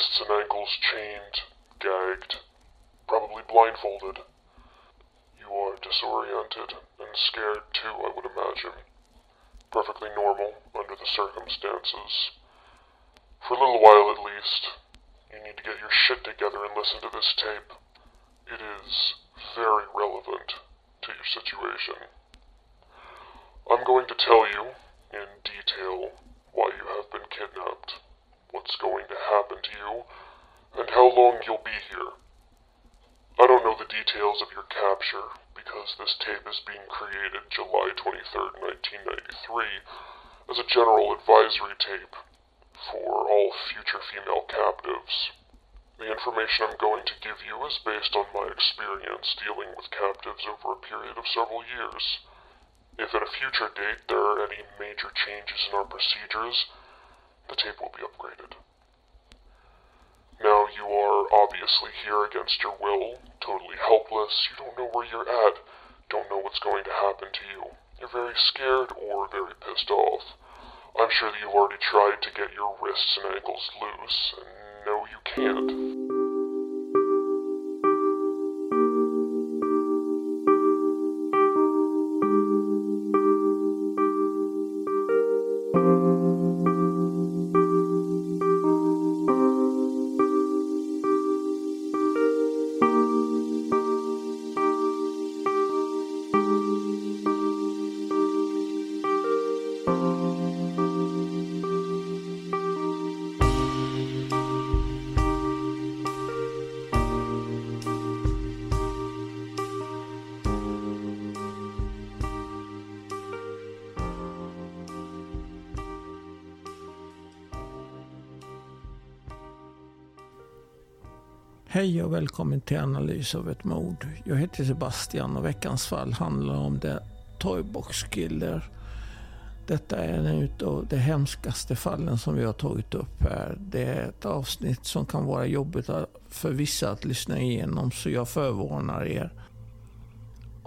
wrists and ankles chained, gagged, probably blindfolded. You are disoriented and scared too, I would imagine. Perfectly normal under the circumstances. For a little while at least, you need to get your shit together and listen to this tape. It is very relevant to your situation. I'm going to tell you in detail why you have been kidnapped, what's going to happen to you, and how long you'll be here. I don't know the details of your capture because this tape is being created July 23rd, 1993 as a general advisory tape for all future female captives. The information I'm going to give you is based on my experience dealing with captives over a period of several years. If at a future date there are any major changes in our procedures, the tape will be upgraded. Now you are obviously here against your will, totally helpless, you don't know where you're at, don't know what's going to happen to you. You're very scared or very pissed off. I'm sure that you've already tried to get your wrists and ankles loose, and no, you can't. Hej och välkommen till analys av ett mord. Jag heter Sebastian och veckans fall handlar om The Toybox Killer. Detta är en av de hemskaste fallen som vi har tagit upp här. Det är ett avsnitt som kan vara jobbigt för vissa att lyssna igenom så jag förvarnar er.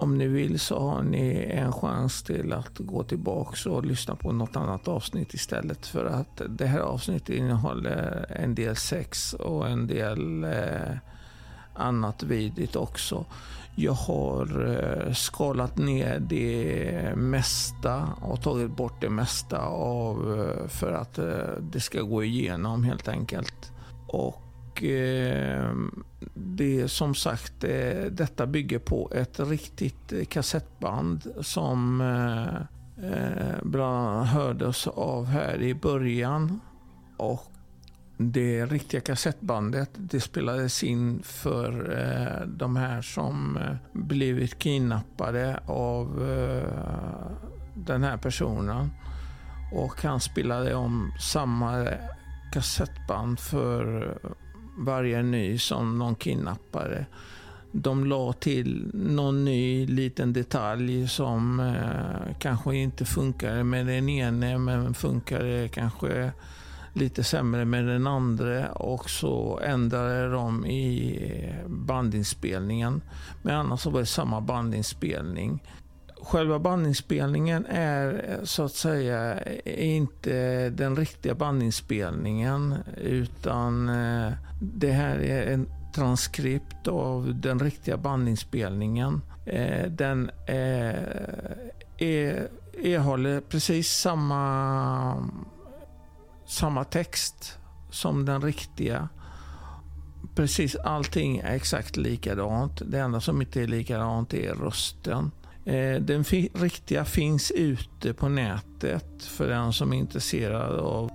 Om ni vill så har ni en chans till att gå tillbaka och lyssna på något annat avsnitt istället. För att det här avsnittet innehåller en del sex och en del eh, annat vidigt också. Jag har eh, skalat ner det mesta och tagit bort det mesta av, eh, för att eh, det ska gå igenom helt enkelt. Och och eh, det som sagt, eh, detta bygger på ett riktigt kassettband som eh, eh, bland annat hördes av här i början. Och det riktiga kassettbandet det spelades in för eh, de här som eh, blivit kidnappade av den här personen. Och han spelade om samma kassettband för varje ny som någon kidnappare. De la till någon ny liten detalj som eh, kanske inte funkade med den ene men funkade kanske lite sämre med den andra och så ändrade de i bandinspelningen. Men annars så var det samma bandinspelning själva bandinspelningen är så att säga inte den riktiga bandinspelningen utan eh, det här är en transkript av den riktiga bandinspelningen. Eh, den eh, är, erhåller precis samma, samma text som den riktiga. Precis allting är exakt likadant. Det enda som inte är likadant är rösten. Eh, den riktiga finns ute på nätet för den som är intresserad av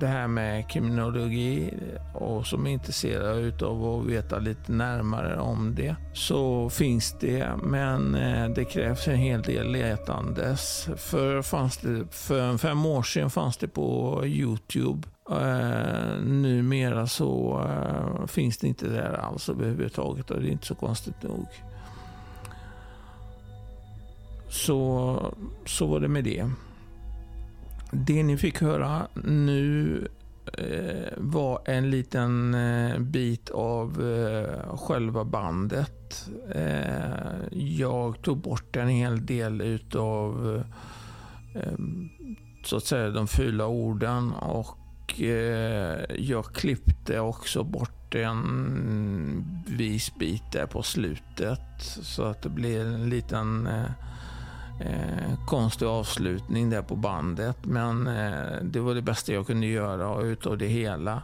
det här med kriminologi och som är intresserad av att veta lite närmare om det så finns det. Men eh, det krävs en hel del letandes. För, fanns det, för fem år sedan fanns det på Youtube. Uh, numera så uh, finns det inte där alls överhuvudtaget och det är inte så konstigt nog. Så, så var det med det. Det ni fick höra nu eh, var en liten eh, bit av eh, själva bandet. Eh, jag tog bort en hel del utav eh, så att säga de fula orden och eh, jag klippte också bort en vis bit där på slutet så att det blir en liten eh, eh, konstig avslutning där på bandet. Men eh, det var det bästa jag kunde göra utav det hela.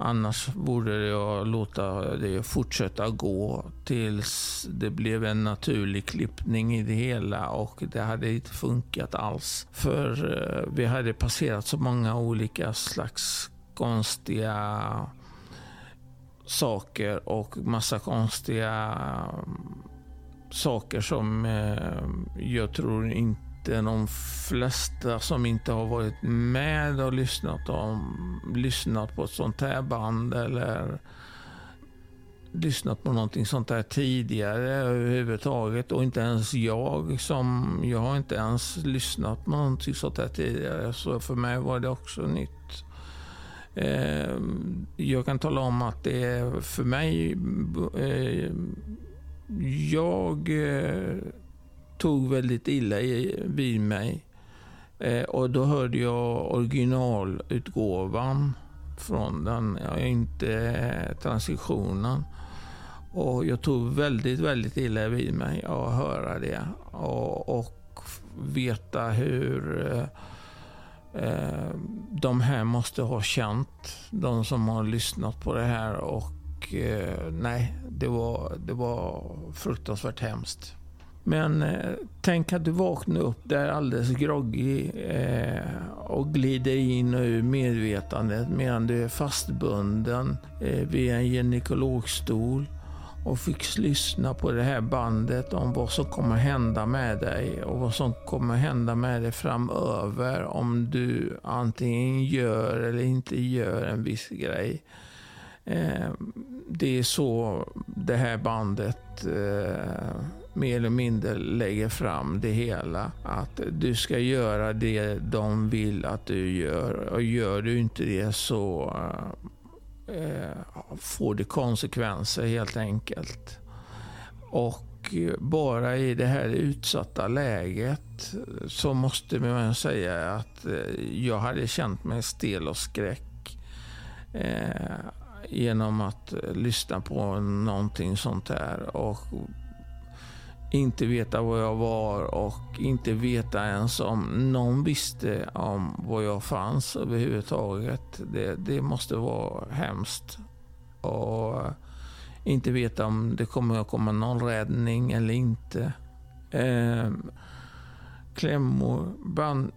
Annars borde jag låta det fortsätta gå tills det blev en naturlig klippning i det hela och det hade inte funkat alls. För eh, vi hade passerat så många olika slags konstiga saker och massa konstiga saker som eh, jag tror inte de flesta som inte har varit med och lyssnat, om, lyssnat på ett sånt här band eller lyssnat på någonting sånt här tidigare överhuvudtaget. Och inte ens jag som, jag har inte ens lyssnat på någonting sånt här tidigare. Så för mig var det också nytt. Eh, jag kan tala om att det för mig eh, jag eh, tog väldigt illa i, vid mig. Eh, och då hörde jag originalutgåvan från den, ja, inte eh, transitionen. Och jag tog väldigt, väldigt illa vid mig att höra det. Och, och veta hur eh, eh, de här måste ha känt, de som har lyssnat på det här. Och eh, nej, det var, det var fruktansvärt hemskt. Men eh, tänk att du vaknar upp där alldeles groggy eh, och glider in och ur medvetandet medan du är fastbunden eh, vid en gynekologstol och fick lyssna på det här bandet om vad som kommer hända med dig och vad som kommer hända med dig framöver om du antingen gör eller inte gör en viss grej. Eh, det är så det här bandet eh, mer eller mindre lägger fram det hela. Att du ska göra det de vill att du gör och gör du inte det så eh, får det konsekvenser helt enkelt. Och bara i det här utsatta läget så måste man säga att eh, jag hade känt mig stel och skräck eh, genom att eh, lyssna på någonting sånt här och inte veta var jag var och inte veta ens om någon visste om var jag fanns överhuvudtaget. Det, det måste vara hemskt. Och inte veta om det kommer att komma någon räddning eller inte. Eh, klämmor, band,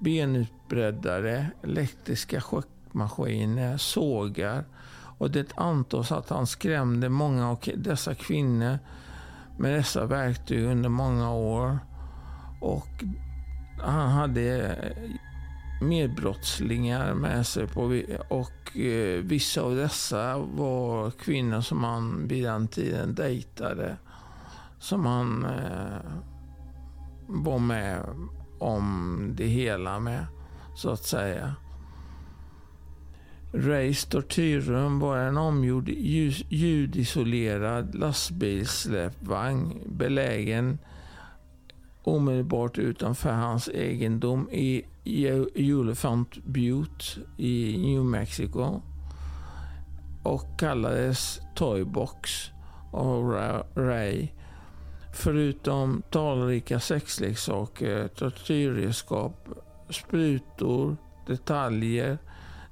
benutbreddare, elektriska schackmaskiner, sågar och det antas att han skrämde många av dessa kvinnor med dessa verktyg under många år. Och han hade medbrottslingar med sig. På, och eh, vissa av dessa var kvinnor som han vid den tiden dejtade. Som han eh, var med om det hela med, så att säga. Rays tortyrrum var en omgjord ljudisolerad lastbilssläpvagn belägen omedelbart utanför hans egendom i Elephant Butte i New Mexico och kallades Toybox av Ray. Förutom talrika sexleksaker, tortyrredskap, sprutor, detaljer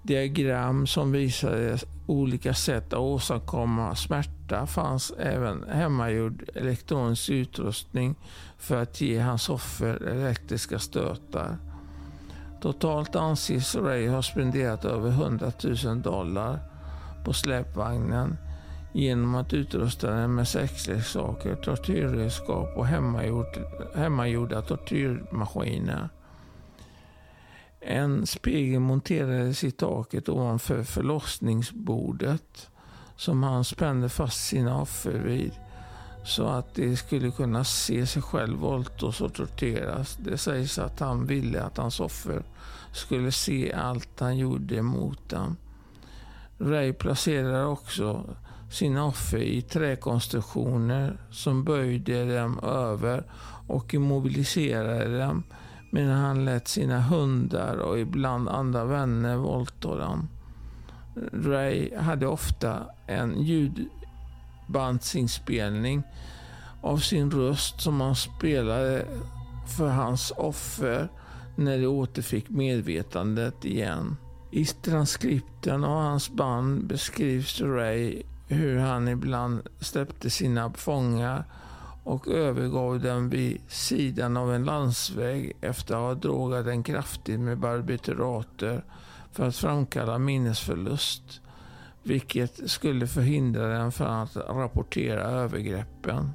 diagram som visade olika sätt att åstadkomma smärta fanns även hemmagjord elektronisk utrustning för att ge hans offer elektriska stötar. Totalt anses Ray ha spenderat över 100 000 dollar på släpvagnen genom att utrusta den med sexleksaker, tortyrredskap och hemmagjorda tortyrmaskiner. En spegel monterades i taket ovanför förlossningsbordet som han spände fast sina offer vid så att de skulle kunna se sig själv våldtas och torteras. Det sägs att han ville att hans offer skulle se allt han gjorde mot dem. Ray placerade också sina offer i träkonstruktioner som böjde dem över och immobiliserade dem medan han lät sina hundar och ibland andra vänner våldta dem. Ray hade ofta en ljudbandsinspelning av sin röst som han spelade för hans offer när de återfick medvetandet igen. I transkripten av hans band beskrivs Ray hur han ibland släppte sina fångar och övergav den vid sidan av en landsväg efter att ha drogat den kraftigt med barbiturater för att framkalla minnesförlust, vilket skulle förhindra den från att rapportera övergreppen.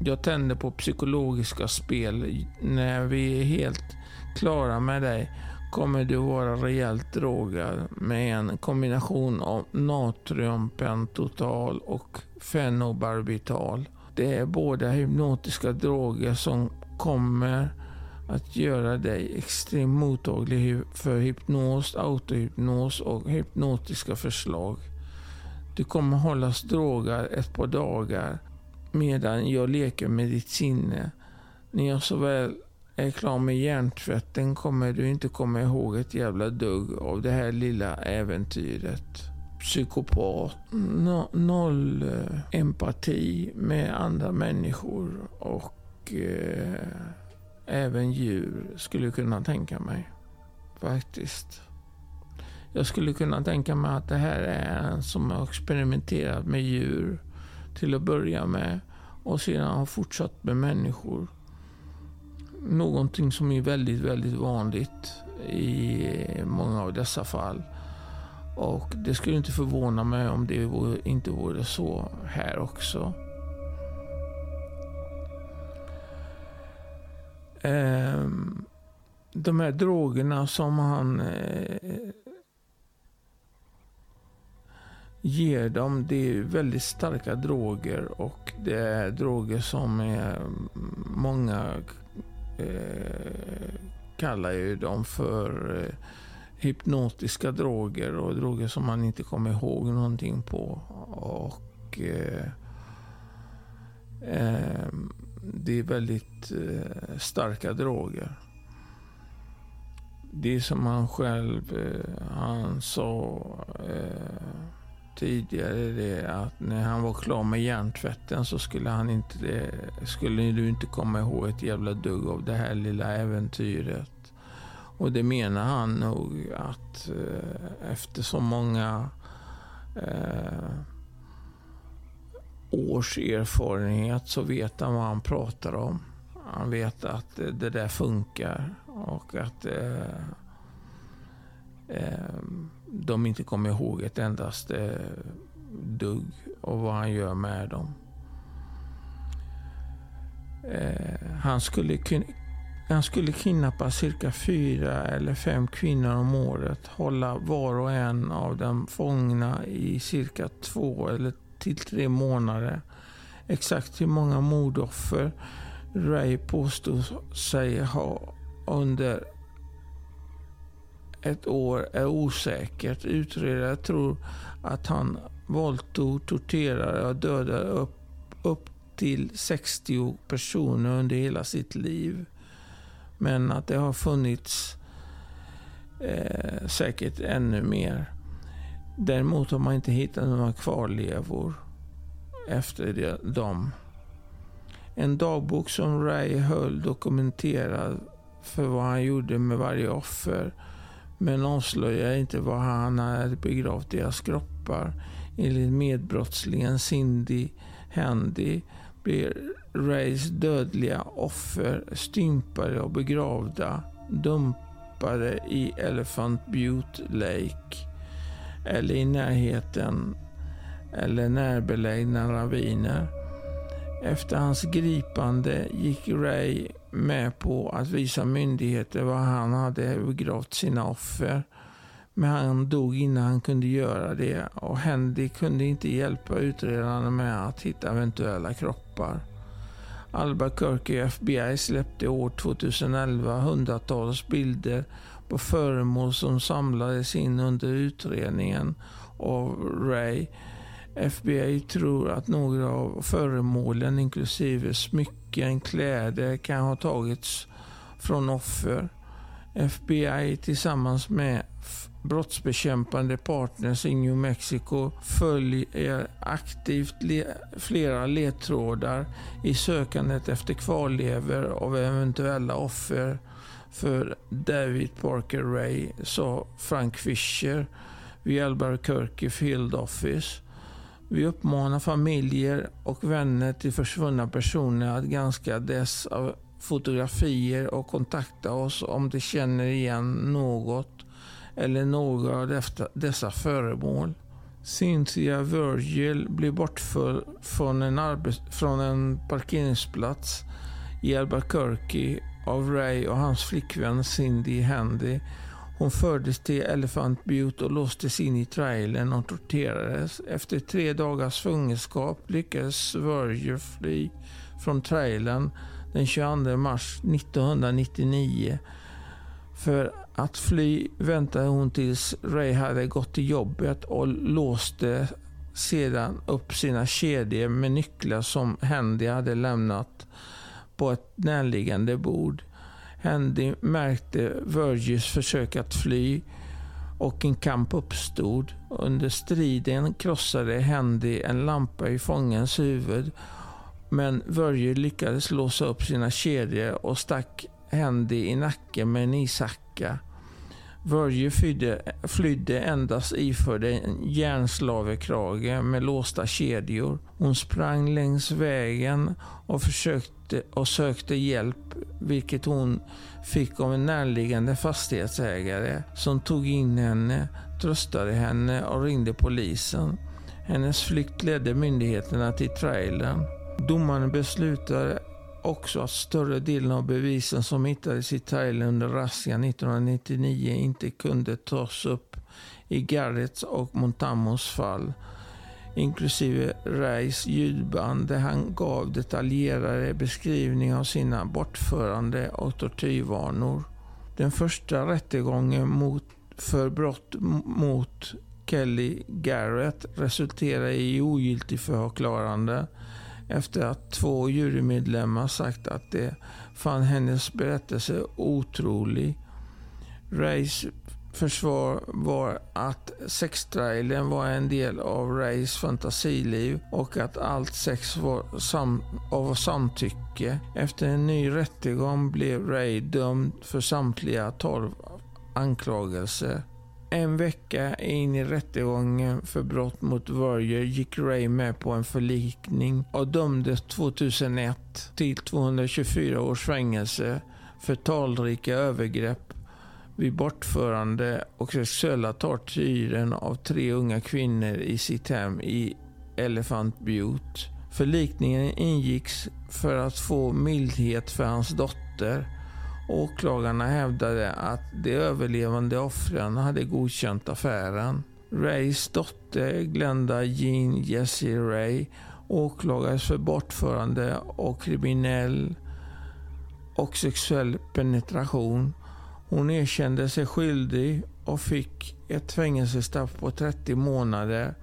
Jag tänder på psykologiska spel. När vi är helt klara med dig kommer du vara rejält drogad med en kombination av natriumpentotal och fenobarbital. Det är båda hypnotiska droger som kommer att göra dig extremt mottaglig för hypnos, autohypnos och hypnotiska förslag. Du kommer hållas drogad ett par dagar medan jag leker med ditt sinne. När jag så väl är klar med hjärntvätten kommer du inte komma ihåg ett jävla dugg av det här lilla äventyret. Psykopat, no, noll eh, empati med andra människor och eh, även djur skulle kunna tänka mig. Faktiskt. Jag skulle kunna tänka mig att det här är en som har experimenterat med djur till att börja med och sedan har fortsatt med människor. Någonting som är väldigt, väldigt vanligt i många av dessa fall. Och det skulle inte förvåna mig om det inte vore så här också. Ehm, de här drogerna som han eh, ger dem, det är väldigt starka droger och det är droger som är, många eh, kallar ju dem för eh, hypnotiska droger och droger som man inte kommer ihåg någonting på. Och eh, eh, Det är väldigt eh, starka droger. Det är som han själv eh, han sa eh, tidigare det att när han var klar med hjärntvätten så skulle han inte det, skulle du inte komma ihåg ett jävla dugg av det här lilla äventyret. Och det menar han nog att eh, efter så många eh, års erfarenhet så vet han vad han pratar om. Han vet att det där funkar och att eh, eh, de inte kommer ihåg ett endaste dugg och vad han gör med dem. Eh, han, skulle, han skulle kidnappa cirka fyra eller fem kvinnor om året. Hålla var och en av dem fångna i cirka två eller till tre månader. Exakt hur många mordoffer Ray påstod sig ha under ett år är osäkert. Utredare tror att han våldtog, torterade och dödade upp, upp till 60 personer under hela sitt liv. Men att det har funnits eh, säkert ännu mer. Däremot har man inte hittat några kvarlevor efter dem. En dagbok som Ray höll dokumenterad för vad han gjorde med varje offer men avslöjar inte var han hade begravt deras kroppar. Enligt medbrottslingen Cindy Handy blir Rays dödliga offer stympade och begravda, dumpade i Elephant Butte Lake eller i närheten eller närbelägna raviner. Efter hans gripande gick Ray med på att visa myndigheter var han hade begravt sina offer. Men han dog innan han kunde göra det och Handy kunde inte hjälpa utredarna med att hitta eventuella kroppar. Albuquerque FBI släppte år 2011 hundratals bilder på föremål som samlades in under utredningen av Ray. FBI tror att några av föremålen, inklusive smycken, kläder, kan ha tagits från offer. FBI tillsammans med brottsbekämpande partners i New Mexico följer eh, aktivt le flera ledtrådar i sökandet efter kvarlever av eventuella offer för David Parker Ray, sa Frank Fisher vid Albuquerque Field Office. Vi uppmanar familjer och vänner till försvunna personer att granska dess fotografier och kontakta oss om de känner igen något eller några av dessa föremål. Cynthia Virgil blev bortförd från en, från en parkeringsplats i Albuquerque av Ray och hans flickvän Cindy Handy. Hon fördes till Elephant Butte och låstes in i trailern och torterades. Efter tre dagars fångenskap lyckades Virgil fly från trailern den 22 mars 1999. För att fly väntade hon tills Ray hade gått till jobbet och låste sedan upp sina kedjor med nycklar som Handy hade lämnat på ett närliggande bord. Handy märkte Virgils försök att fly och en kamp uppstod. Under striden krossade Handy en lampa i fångens huvud men Virgil lyckades låsa upp sina kedjor och stack hände i nacken med en ishacka. Flydde, flydde endast iförd en järnslavekrage med låsta kedjor. Hon sprang längs vägen och försökte och sökte hjälp, vilket hon fick av en närliggande fastighetsägare som tog in henne, tröstade henne och ringde polisen. Hennes flykt ledde myndigheterna till trailern. Domaren beslutade också att större delen av bevisen som hittades i Thailand under razzian 1999 inte kunde tas upp i Garretts och Montamos fall. Inklusive Reis ljudband där han gav detaljerade beskrivningar av sina bortförande och tortyrvanor. Den första rättegången mot, för brott mot Kelly Garrett resulterade i ogiltigförklarande efter att två jurymedlemmar sagt att de fann hennes berättelse otrolig. Rays försvar var att sextrailen var en del av Rays fantasiliv och att allt sex var sam av samtycke. Efter en ny rättegång blev Ray dömd för samtliga tolv anklagelser. En vecka in i rättegången för brott mot Verger gick Ray med på en förlikning och dömdes 2001 till 224 års fängelse för talrika övergrepp vid bortförande och sexuella tortyren av tre unga kvinnor i sitt hem i Elephant Butte. Förlikningen ingicks för att få mildhet för hans dotter Åklagarna hävdade att de överlevande offren hade godkänt affären. Rays dotter Glenda Jean Jessie Ray åklagades för bortförande och kriminell och sexuell penetration. Hon erkände sig skyldig och fick ett fängelsestraff på 30 månader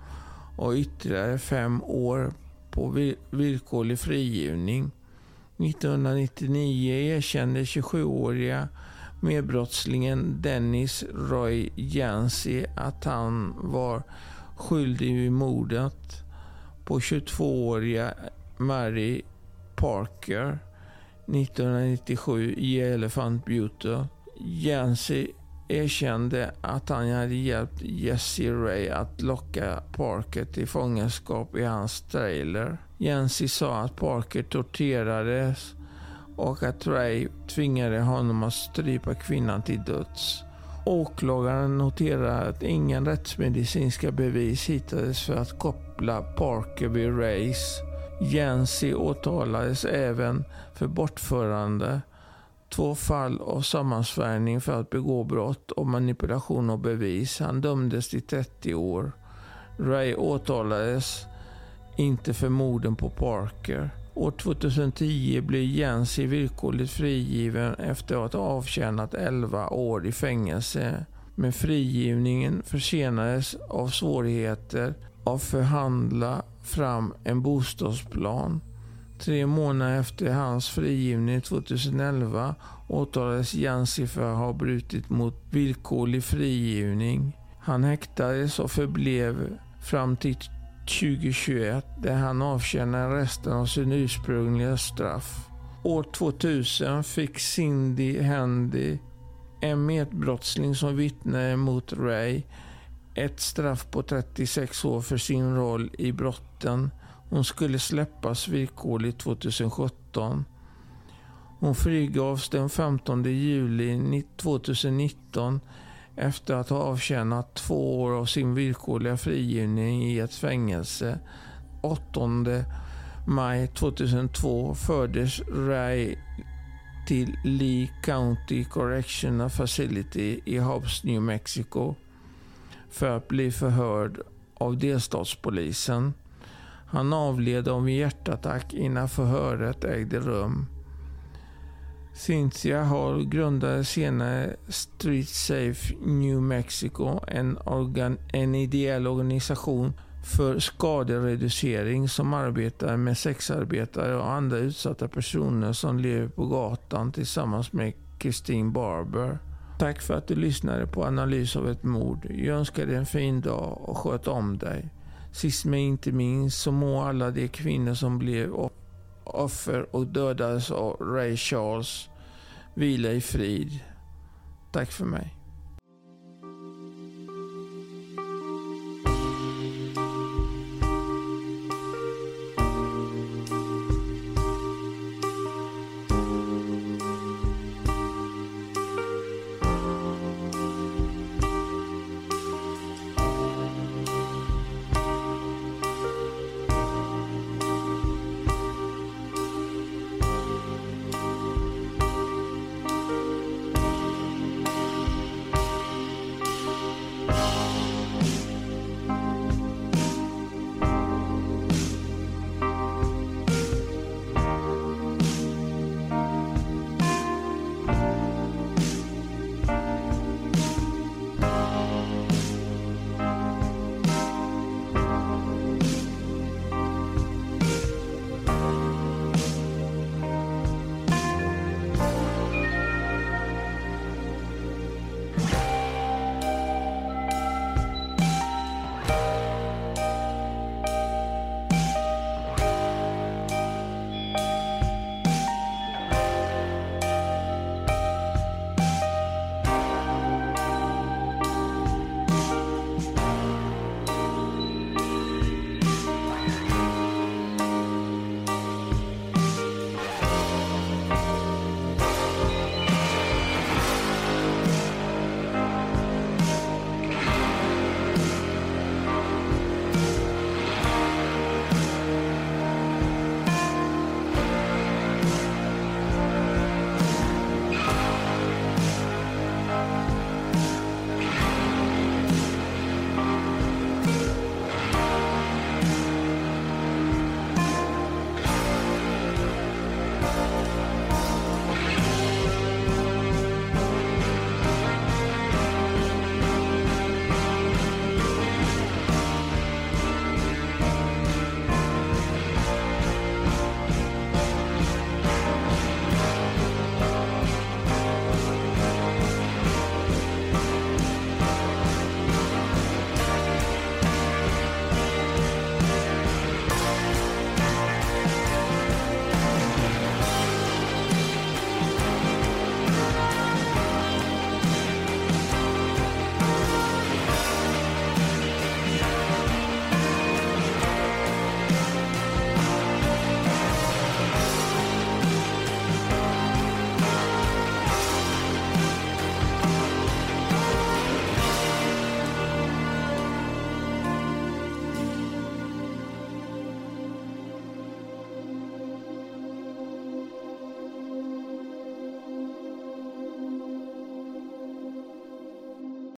och ytterligare fem år på villkorlig frigivning. 1999 erkände 27-åriga medbrottslingen Dennis Roy Jansi att han var skyldig vid mordet på 22-åriga Mary Parker 1997 i Elephant Butte. Jansi erkände att han hade hjälpt Jesse Ray att locka Parker till fångenskap i hans trailer. Jensi sa att Parker torterades och att Ray tvingade honom att strypa kvinnan till döds. Åklagaren noterar att ingen rättsmedicinska bevis hittades för att koppla Parker vid Rays. Jensi åtalades även för bortförande, två fall av sammansvärjning för att begå brott och manipulation av bevis. Han dömdes till 30 år. Ray åtalades inte för morden på Parker. År 2010 blev Jensi villkorligt frigiven efter att ha avtjänat 11 år i fängelse. Men frigivningen försenades av svårigheter att förhandla fram en bostadsplan. Tre månader efter hans frigivning 2011 åtalades Jensi för att ha brutit mot villkorlig frigivning. Han häktades och förblev fram till 2021 där han avtjänade resten av sin ursprungliga straff. År 2000 fick Cindy Handy, en medbrottsling som vittnade mot Ray, ett straff på 36 år för sin roll i brotten. Hon skulle släppas villkorligt 2017. Hon frigavs den 15 juli 2019 efter att ha avtjänat två år av sin villkorliga frigivning i ett fängelse. 8 maj 2002 fördes Ray till Lee County Correctional Facility i Hobbs, New Mexico för att bli förhörd av delstatspolisen. Han avled av en hjärtattack innan förhöret ägde rum. Cynthia Hall grundade senare Street Safe New Mexico, en, organ, en ideell organisation för skadereducering som arbetar med sexarbetare och andra utsatta personer som lever på gatan tillsammans med Christine Barber. Tack för att du lyssnade på Analys av ett mord. Jag önskar dig en fin dag och sköt om dig. Sist men inte minst så må alla de kvinnor som blev offer och dödades av Ray Charles vila i frid. Tack för mig.